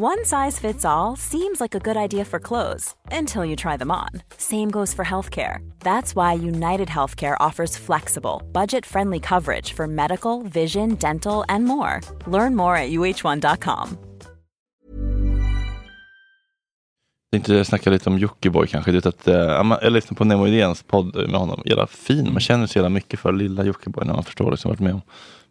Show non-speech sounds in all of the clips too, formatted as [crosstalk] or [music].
One size fits all seems like a good idea for clothes until you try them on. Same goes for healthcare. That's why United Healthcare offers flexible, budget friendly coverage for medical, vision, dental, and more. Learn more at uh1.com. Jag tänkte snacka lite om Jockiboi kanske. Det att, äh, jag lyssnade på Nemo Idéns podd med honom. Jävla fin. Man känner så jävla mycket för lilla Jockiboi när man förstår det som varit med om.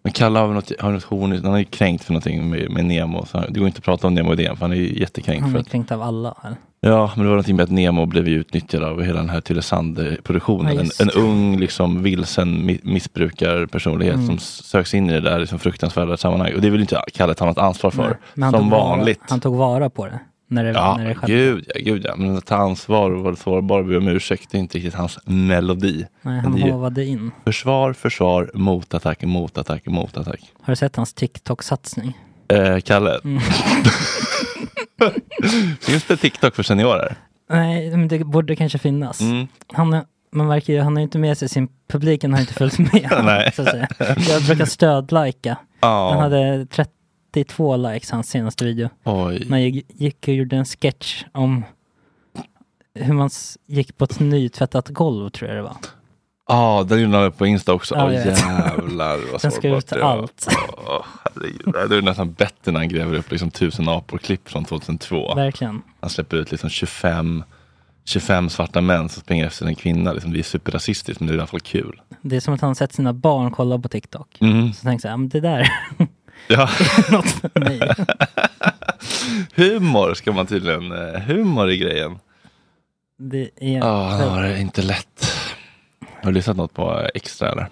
Men Kalle har något, har något horn, han är kränkt för någonting med, med Nemo. Så det går inte att prata om Nemo Idén för han är jättekränkt. Han för är att, kränkt av alla. Eller? Ja, men det var någonting med att Nemo blev utnyttjad av hela den här Tylösand-produktionen. Ja, en, en det. ung, liksom, vilsen mi- missbrukarpersonlighet Mm. som söks in i det där liksom, fruktansvärda sammanhanget. Och det vill inte Kalle ta något ansvar för. Nej, som vanligt. Vara, han tog vara på det. När det, Ja, när det skedde. gud ja, gud ja. Men att ta ansvar och vara sårbar och be om ursäkt, det är inte riktigt hans melodi. Nej, han hovade in. försvar, försvar, motattack, motattack, motattack. Har du sett hans TikTok-satsning? Eh, Kalle, Mm. [laughs] finns det TikTok för seniorer? Nej, men det borde kanske finnas. Mm. Han, är- man verkar ju, han har inte med sig sin, publiken har inte följt med. [laughs] Nej. så att säga. Jag brukar stödlajka. Ja. Han hade 32 likes hans senaste video. Oj. När jag gick och gjorde en sketch om hur man gick på ett nytvättat golv tror jag det var. Ja, den gjorde han på Insta också. Ja, vet. jävlar vad [laughs] Den ska ut allt. Herregud. Det är nästan bättre när han gräver upp liksom tusen apor-klipp från 2002. Verkligen. Han släpper ut liksom 25, 25 svarta män som springer efter en kvinna. Liksom, det är superrasistiskt men det är i alla fall kul. Det är som att han sett sina barn kolla på TikTok. Mm. Så tänkte jag, ja, men det där [laughs] Ja. är [laughs] något för mig. [laughs] humor ska man tydligen, eh, humor i grejen. Det är... Har det inte lätt. Har du lyssnat något på Extra eller?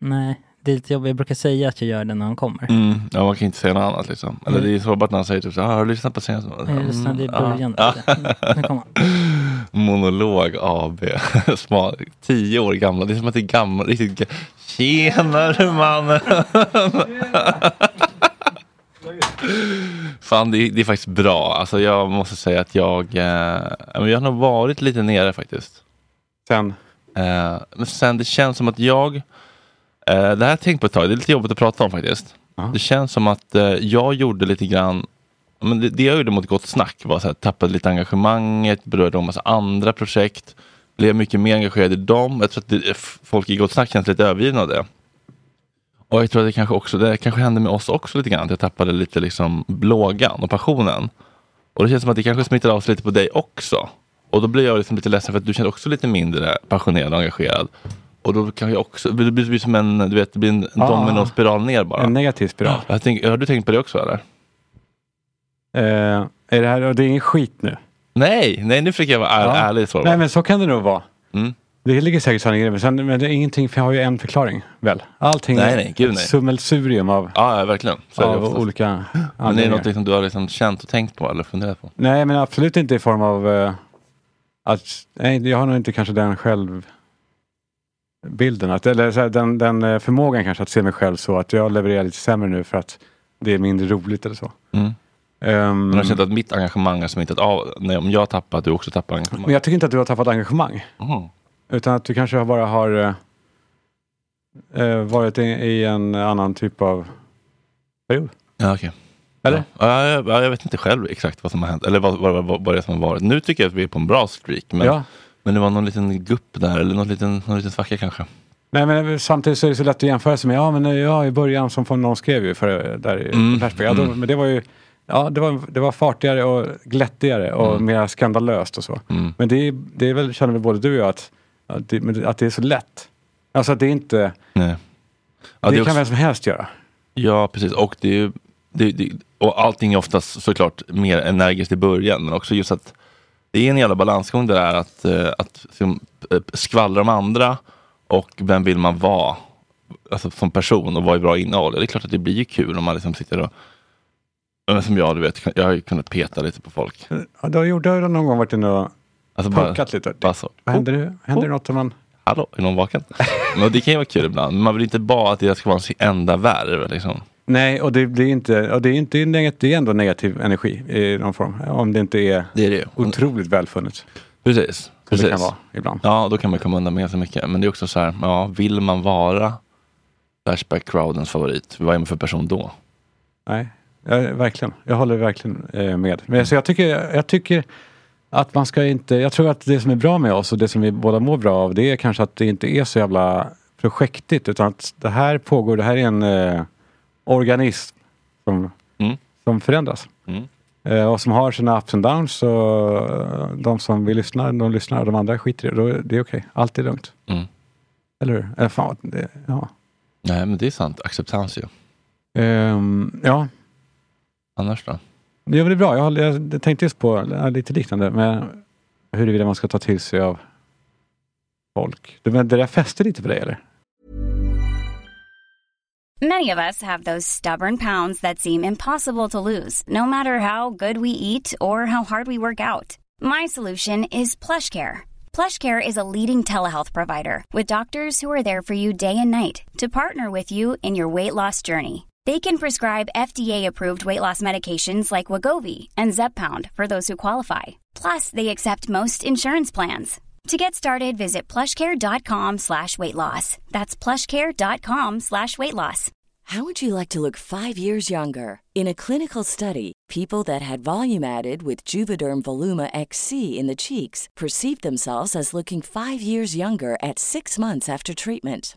Nej, det är lite jobbigt. Jag brukar säga att jag gör det när han kommer. Mm. Ja, man kan inte säga något annat liksom. Eller Mm. det är sårbart när han säger typ så här, "Ah, har du lyssnat på senaste? Jag lyssnade i Mm, början. ja. lite. Nu kommer han. [laughs] Monolog AB. [laughs] Smal, tio år gamla. Det är som att det är gammal. Riktigt ga- Tjenare mannen! Fan det är, det är faktiskt bra. Alltså jag måste säga att jag, eh, jag har nog varit lite nere faktiskt. Sen? Eh, men sen det känns som att jag, eh, det här har jag tänkt på ett tag, det är lite jobbigt att prata om faktiskt. Det känns som att eh, jag gjorde lite grann men det, det jag gjorde mot Gott Snack var här, tappade lite engagemanget, började en massa andra projekt, blev mycket mer engagerad i dem. Jag tror att det, folk i Gott Snack känns lite övergivna av det. Och jag tror att det kanske också, det kanske hände med oss också lite grann, att jag tappade lite liksom blågan och passionen. Och det känns som att det kanske smittar av sig lite på dig också. Och då blir jag liksom lite ledsen för att du känner också lite mindre passionerad och engagerad. Och då kan jag också, det blir, som en, du vet, det blir en, Ah. dominospiral ner bara. En negativ spiral. Jag tänk, har du tänkt på det också eller? Eh, är det här, och det är ingen skit nu? Nej, nej nu försöker jag vara är, Ja. ärlig. Så, Nej men så kan det nog vara. Mm. Det ligger säkert sanning i det, men, sen, men det är ingenting, för jag har ju en förklaring väl? Allting Nej, är nej, gud, nej. summelsurium av, Ja, ja, verkligen. Så är av oftast. olika Men det är anledningar. något som du har liksom känt och tänkt på eller funderat på? Nej men absolut inte i form av eh, att, nej jag har nog inte kanske den självbilden, att, eller så här, den, den eh, förmågan kanske att se mig själv så att jag levererar lite sämre nu för att det är mindre roligt eller så. Mm. Ehm, Men har känt att mitt engagemang har smittat av. Nej, om jag tappar, att du också tappar engagemang. Men jag tycker inte att du har tappat engagemang. Mhm. Utan att du kanske bara har eh, eh, varit i, i en annan typ av period. Ja, okej. Eller? Ja, jag, ja, jag vet inte själv exakt vad som har hänt. Eller vad, vad, vad, vad det är som har varit. Nu tycker jag att vi är på en bra streak. Men, Ja. men det var någon liten gupp där. Eller någon liten, någon liten svacka kanske. Nej men samtidigt så är det så lätt att jämföra sig med, ja men ja, i början som någon skrev ju för där i Mm. Ja, då, mm. Men det var ju, ja det var, det var fartigare och glättigare och Mm. mer skandalöst och så. Mm. Men det, är, det är väl, känner väl både du och jag att, att, det, att det är så lätt. Alltså att det är inte, Nej. Ja, det, kan också- vem som helst göra. Ja, precis. Och, det är, det, det, och allting är oftast såklart mer energiskt i början, men också just att det är en jävla balansgång det där att, eh, att liksom, eh, skvallra om andra och vem vill man vara alltså, som person och vad är bra innehåll. Det är klart att det blir kul om man liksom sitter och som jag, du vet, jag har ju kunnat peta lite på folk. Ja, du har har ju någon gång varit inne och Alltså punkat lite. bara så. Vad händer, nu? händer det Oh. något om man... Hallå, är någon vaken? [laughs] Men det kan ju vara kul ibland. Men man vill inte bara att det ska vara ens enda värv. Liksom. Nej, och det blir inte, och det är inte negat- det är ändå negativ energi i någon form. Om det inte är Det är det otroligt välfunnet. Precis. Precis. det kan vara ibland. Ja, då kan man komma undan med så mycket. Men det är också så här, ja, vill man vara Flashback-crowdens favorit, vad är man för person då? Nej, jag, verkligen. Jag håller verkligen eh, med. Men, så jag, tycker, jag tycker att man ska inte... Jag tror att det som är bra med oss och det som vi båda mår bra av det är kanske att det inte är så jävla projektigt utan att det här pågår, det här är en eh, organism som, Mm. som förändras. Mm. Eh, och som har sina ups and downs och eh, de som vill lyssna, de lyssnar och de andra skiter i det. Då det är okej. Allt är lugnt. Mm. Eller hur? Eller fan, det, ja. Nej, men det är sant. Acceptans ju. Ehm, ja, Annars då? Ja, men det är bra. Jag, håller- jag, tänkte just på lite liknande med huruvida man ska ta till sig av folk. Det, men det där fäster lite på dig eller? Many of us have those stubborn pounds that seem impossible to lose, no matter how good we eat or how hard we work out. My solution is PlushCare. PlushCare is a leading telehealth provider with doctors who are there for you day and night to partner with you in your weight loss journey. They can prescribe FDA-approved weight loss medications like Wagovi and Zepbound for those who qualify. Plus, they accept most insurance plans. To get started, visit plushcare.com slash weight loss. That's plushcare.com slash weight loss. How would you like to look five years younger? In a clinical study, people that had volume added with Juvederm Voluma XC in the cheeks perceived themselves as looking five years younger at six months after treatment.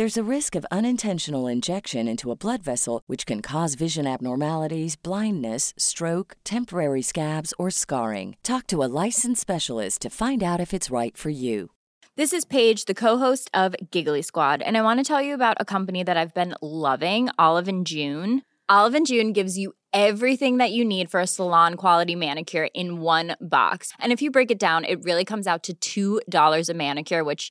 There's a risk of unintentional injection into a blood vessel, which can cause vision abnormalities, blindness, stroke, temporary scabs, or scarring. Talk to a licensed specialist to find out if it's right for you. This is Paige, the co-host of Giggly Squad, and I want to tell you about a company that I've been loving, Olive and June. Olive and June gives you everything that you need for a salon quality manicure in one box. And if you break it down, it really comes out to $2 a manicure, which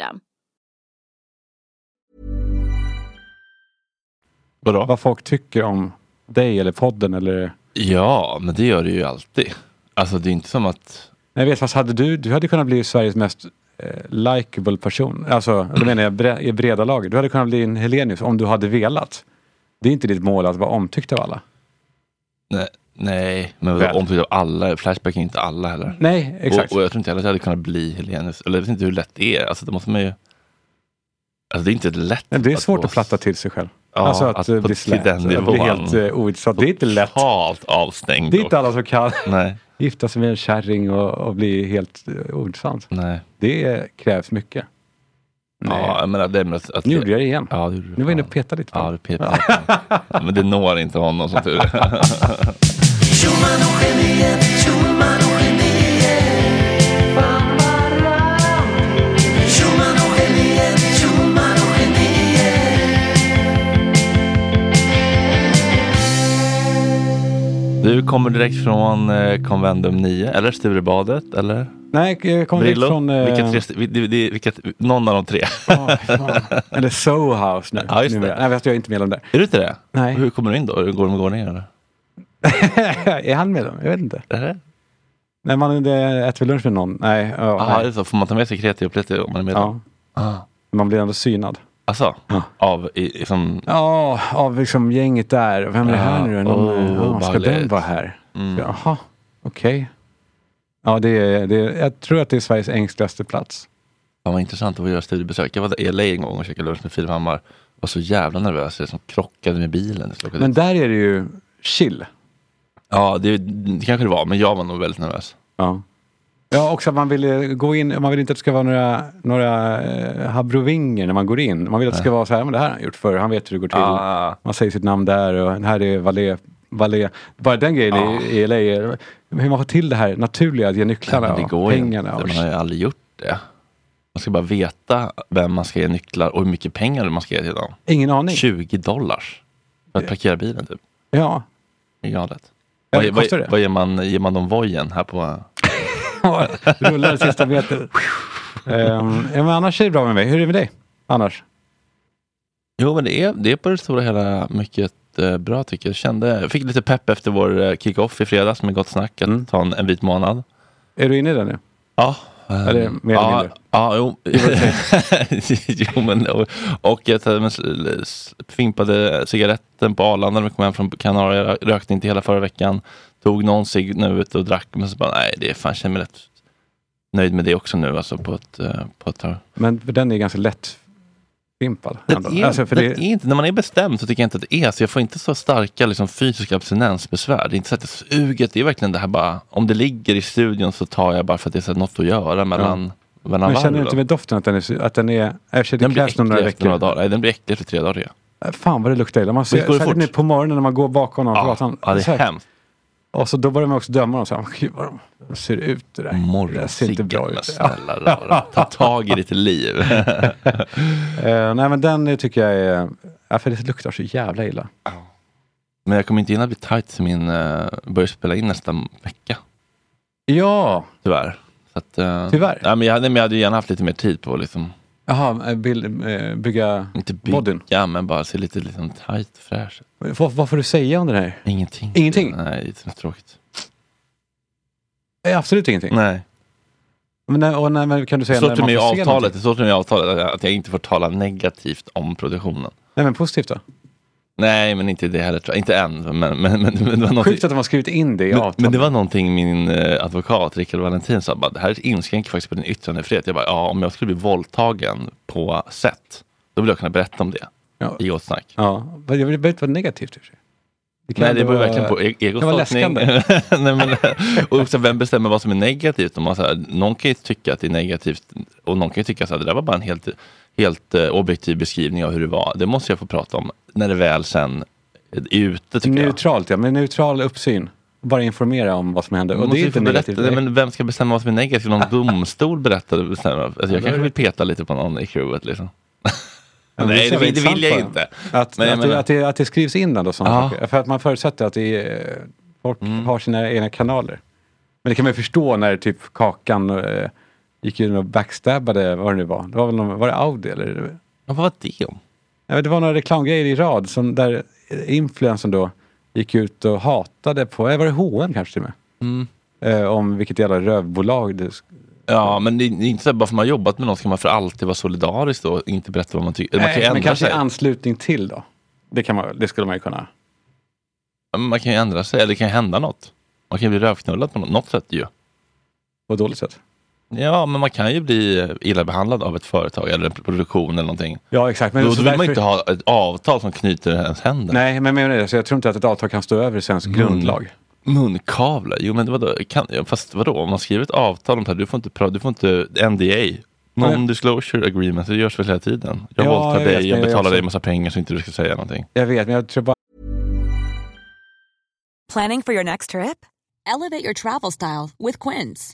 Vadå? Vad folk tycker om dig eller podden eller... Ja, men det gör det ju alltid. Alltså det är inte som att... Jag vet, fast hade du, du hade kunnat bli Sveriges mest eh, likable person. Alltså, då menar jag bre, i breda lager. Du hade kunnat bli en Helenius om du hade velat. Det är inte ditt mål att vara omtyckt av alla. Nej, nej men Väl. omtyckt av alla. Flashback är inte alla heller. Nej, exakt. Och, och jag tror inte heller att jag hade kunnat bli Helenius. Eller jag vet inte hur lätt det är. Alltså det måste man ju... Alltså det är inte lätt. Men det är svårt få- att platta till sig själv. Ja, alltså att, att eh, på- bli slät. den att bli helt uh, ointressant. Det är inte lätt. Totalt avstängd. Det är inte alla som kan Nej, [laughs] gifta sig med en kärring och, och bli helt uh, ointressant. nej. Det krävs mycket. Nej. Ja, jag menar, det, men att, att nu gjorde jag det igen. Ja, det. Nu var jag inne och petade lite på Ja, det. du petar lite. [laughs] Ja, Men det når inte honom som tur är. [laughs] du kommer direkt från eh, Convendum 9 eller Sturebadet eller? Nej, jag kommer direkt från... eh, Vilka tre, vi- vilka, någon av de tre. fan. Eller Soho House nu. Ja, just det. Nej, vet jag är inte medlem där. Är du inte det? Nej. Hur kommer du in då? Går det med gårdningen eller? [laughs] är han medlem? Jag vet inte. Är det? Nej, man äter väl lunch med någon? Nej. ja, Jaha, nej. det så. Får man ta med sig kreti och pleti om man är medlem? Ja. Ah. Man blir ändå synad. Alltså, Ja. av i, som... Ja, av liksom gänget där. Vem är det här Ja, nu? Någon, oh, ja, ska den vara här? Mm. Jaha, okej. Ja, det är, det är, jag tror att det är Sveriges ängsligaste plats. Fan vad intressant att få göra studiebesök. Jag var i LA en gång och käkade lunch med Filip Hammar. Var så jävla nervös. Jag som krockade med bilen. Men där är det ju chill. Ja, det, det kanske det var. Men jag var nog väldigt nervös. Ja. Ja, också att man vill eh, gå in, man vill inte att det ska vara några, några eh, habrovinger när man går in. Man vill att det ska vara så här, men det här har han gjort förr, han vet hur det går till. Ah, Man säger sitt namn där och här är Valé. Valé. Bara den grejen Ja. i, i LA, är- hur man får till det här naturliga, att ge nej, nycklarna det och pengarna. Och, Man har ju aldrig gjort det. Man ska bara veta vem man ska ge nycklar och hur mycket pengar man ska ge till dem. ingen aning. 20 dollars för att parkera bilen typ. Ja. Det är galet. Ja, vad, vad, vad ger man, ger man dem vojen här på... [laughs] Rullar sista meter. um, ja, men annars är det bra med mig. Hur är det med dig? Annars? Jo men det är, det är på det stora hela mycket eh, bra tycker jag. jag. Kände, jag fick lite pepp efter vår eh, kick-off i fredags med Gott Snack att Mm. ta en, en vit månad. Är du inne i det nu? Ja. eh, Eller mer eller ja, mindre? Ja, jo. [laughs] jo men, och, och jag fimpade cigaretten på Arlanda när vi kom hem från Kanarien. Rökte inte hela förra veckan. Tog någon cigg nu och drack. Men så bara, nej det är fan, känner mig rätt nöjd med det också nu alltså på ett, eh, på ett tag. Men den är ganska lätt fimpad. Ändå. är, Alltså, för det, är inte, när man är bestämd så tycker jag inte att det är så. Jag får inte så starka liksom, fysiska abstinensbesvär. Det är inte så att det suget. Det är verkligen det här bara, om det ligger i studion så tar jag bara för att det är så något att göra mellan, mellan men varv. känner du inte med doften att den är... Att den är, för sig, det den krävs några efter några veckor. dagar. Nej, den blir äcklig efter tre dagar. jag. Äh, Fan vad det luktar illa. Man ser, det nu på morgonen när man går bakom någon på Ja, gatan. ja, det är hemskt. Och så då börjar man också döma dem. Så här, Gud vad de ser ut det där. Ja. snälla rara. Ta tag i ditt liv. [laughs] Eh, nej men den eh, tycker jag är... Ja, för det luktar så jävla illa. Men jag kommer inte hinna bli tight till min, uh, börjar spela in nästa vecka. Ja, Tyvärr. Så att, eh, Tyvärr? Ja, men jag, hade, men jag hade ju gärna haft lite mer tid på liksom, jaha, eh, eh, bygga... inte bygga Bodyn. men bara se lite liksom, tight och fräsch ut. Vad, vad får du säga om det här? Ingenting. Ingenting? Nej, det är tråkigt. Eh, absolut ingenting. Nej. Men, när, och när, men kan du Det säga står när till man mig i får se avtalet, någonting? det står till mig i avtalet att jag inte får tala negativt om produktionen. Nej men positivt då? Nej, men inte det heller. Inte än. Men, men, men, men, det var någonting, Sjukt att de har skrivit in det i men, avtalet. men det var någonting min eh, advokat Rickard Valentin sa. Bara, det här inskränker faktiskt på din yttrandefrihet. Jag bara, ja, om jag skulle bli våldtagen på sätt, då vill jag kunna berätta om det Ja. i Gott Snack. Ja, men det behöver inte vara negativt kan Nej, det beror vara- verkligen på e- egostolkning. [laughs] Nej, men, och också vem bestämmer vad som är negativt? Om man, så här, någon kan ju tycka att det är negativt och någon kan ju tycka att det där var bara en helt, helt eh, objektiv beskrivning av hur det var. Det måste jag få prata om när det väl sen är ute tycker jag. Neutralt ja, men neutral uppsyn. Bara informera om vad som händer. Och det måste är ju inte få berätta, negativt. nej, men vem ska bestämma vad som är negativt? Någon [laughs] domstol berättar och bestämmer? Alltså, jag kanske vill peta lite på någon i crewet liksom. [laughs] Ja, men nej, det, det vill jag inte. Att, Men jag att, det, menar- att, det, att det skrivs in ändå Ja. För att man förutsätter att det är, folk Mm. har sina egna kanaler. Men det kan man ju förstå när typ Kakan eh, gick in och backstabbade, vad det nu var. Det var, väl någon, var det Audi eller? Ja, vad var det om? Vet, det var några reklamgrejer i rad som där influensen då gick ut och hatade på, eh, var det H&M kanske till och med? Mm. Eh, om vilket jävla rövbolag det Ja, men det är inte så att bara för man jobbat med någon ska man för alltid vara solidarisk och inte berätta vad man tycker. Man kan Nej, men ändra kanske sig. i anslutning till då. Det, kan man, det skulle man ju kunna. Man kan ju ändra sig, eller det kan ju hända något. Man kan ju bli rövknullad på något, något sätt ju. På ett dåligt sätt. Ja, men man kan ju bli illa behandlad av ett företag eller en produktion eller någonting. Ja exakt. Men då, då så vill man därför- ju inte ha ett avtal som knyter ens händer. Nej, men jag menar det. Så jag tror inte att ett avtal kan stå över svensk Mm. grundlag. Munkavle? Jo men vadå, kan, fast vadå, om man skriver ett avtal om det här, du får inte, du får inte NDA. Non-disclosure agreement, det görs väl hela tiden. Jag Ja, våldtar jag dig, jag jag betalar också- dig massa pengar så inte du ska säga någonting. Jag vet, men jag tror bara... Planning for your next trip? Elevate your travel style with Quince.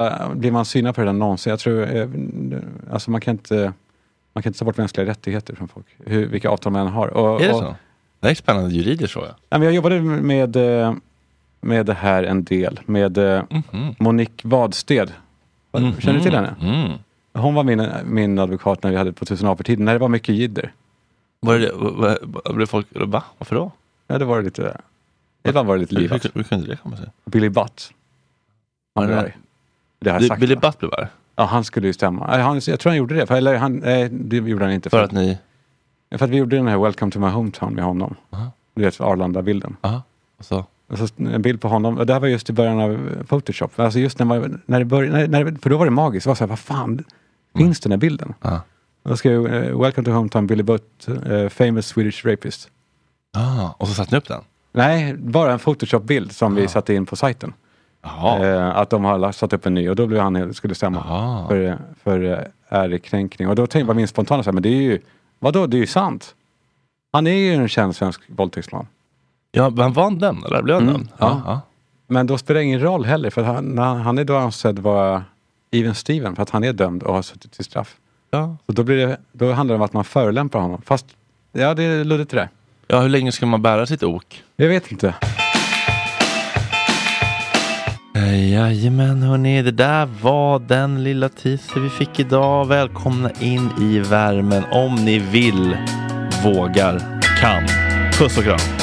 Uh, blir man synad på det där någonsin? Jag tror, eh, alltså man kan inte man kan inte ta bort mänskliga rättigheter från folk, hur, vilka avtal man än har. Och, Är det och, så? Det är spännande juridiskt tror jag. Jag jobbade med, eh, med det här en del, med eh, Monique Wadsted. Känner du till henne? Mm. Hon var min, min advokat när vi hade på Tusen apor-tiden, när det var mycket jidder. Var det, var, var, blev folk, va? Varför då? Ja, det var lite, ibland var det lite Hur, livat. hur, hur kunde det komma sig? Billy Butt. Han. Det har jag sagt. Billy? Butt blev arg? Ja, han skulle ju stämma. Han, jag tror han gjorde det. För, eller han, nej, det gjorde han inte. För att ni... För att vi gjorde den här Welcome to my hometown med honom. Aha. Du vet, Arlanda-bilden. Aha. Och så, Och så en bild på honom. Och det här var just i början av Photoshop. Alltså just när, man, när det började, när, när, för då var det magiskt. Det var så här, vad fan, finns den här bilden? ah. Och då skrev jag, eh, Welcome to hometown, Billy Butt, eh, famous Swedish rapist. Ah, och så satte ni upp den? Nej, bara en Photoshop-bild som vi satte in på sajten. Eh, att de har satt upp en ny och då blev han skulle stämma Jaha. för, för eh, ärekränkning. Och då tänkte jag min spontana så här, men det är ju, vadå, det är ju sant. Han är ju en känd svensk våldtäktsman. Ja, men var han den eller? Blev han Mm, den? ja. ja. Men då spelar det ingen roll heller för han, han är då ansedd vara Even Steven för att han är dömd och har suttit till straff. Ja. Så då, blir det, då handlar det om att man förolämpar honom. Fast, ja det är luddigt det där. ja, hur länge ska man bära sitt ok? Jag vet inte. Eh, jajamän hörni, det där var den lilla teaser vi fick idag. Välkomna in i värmen om ni vill, vågar, kan. Puss och kram.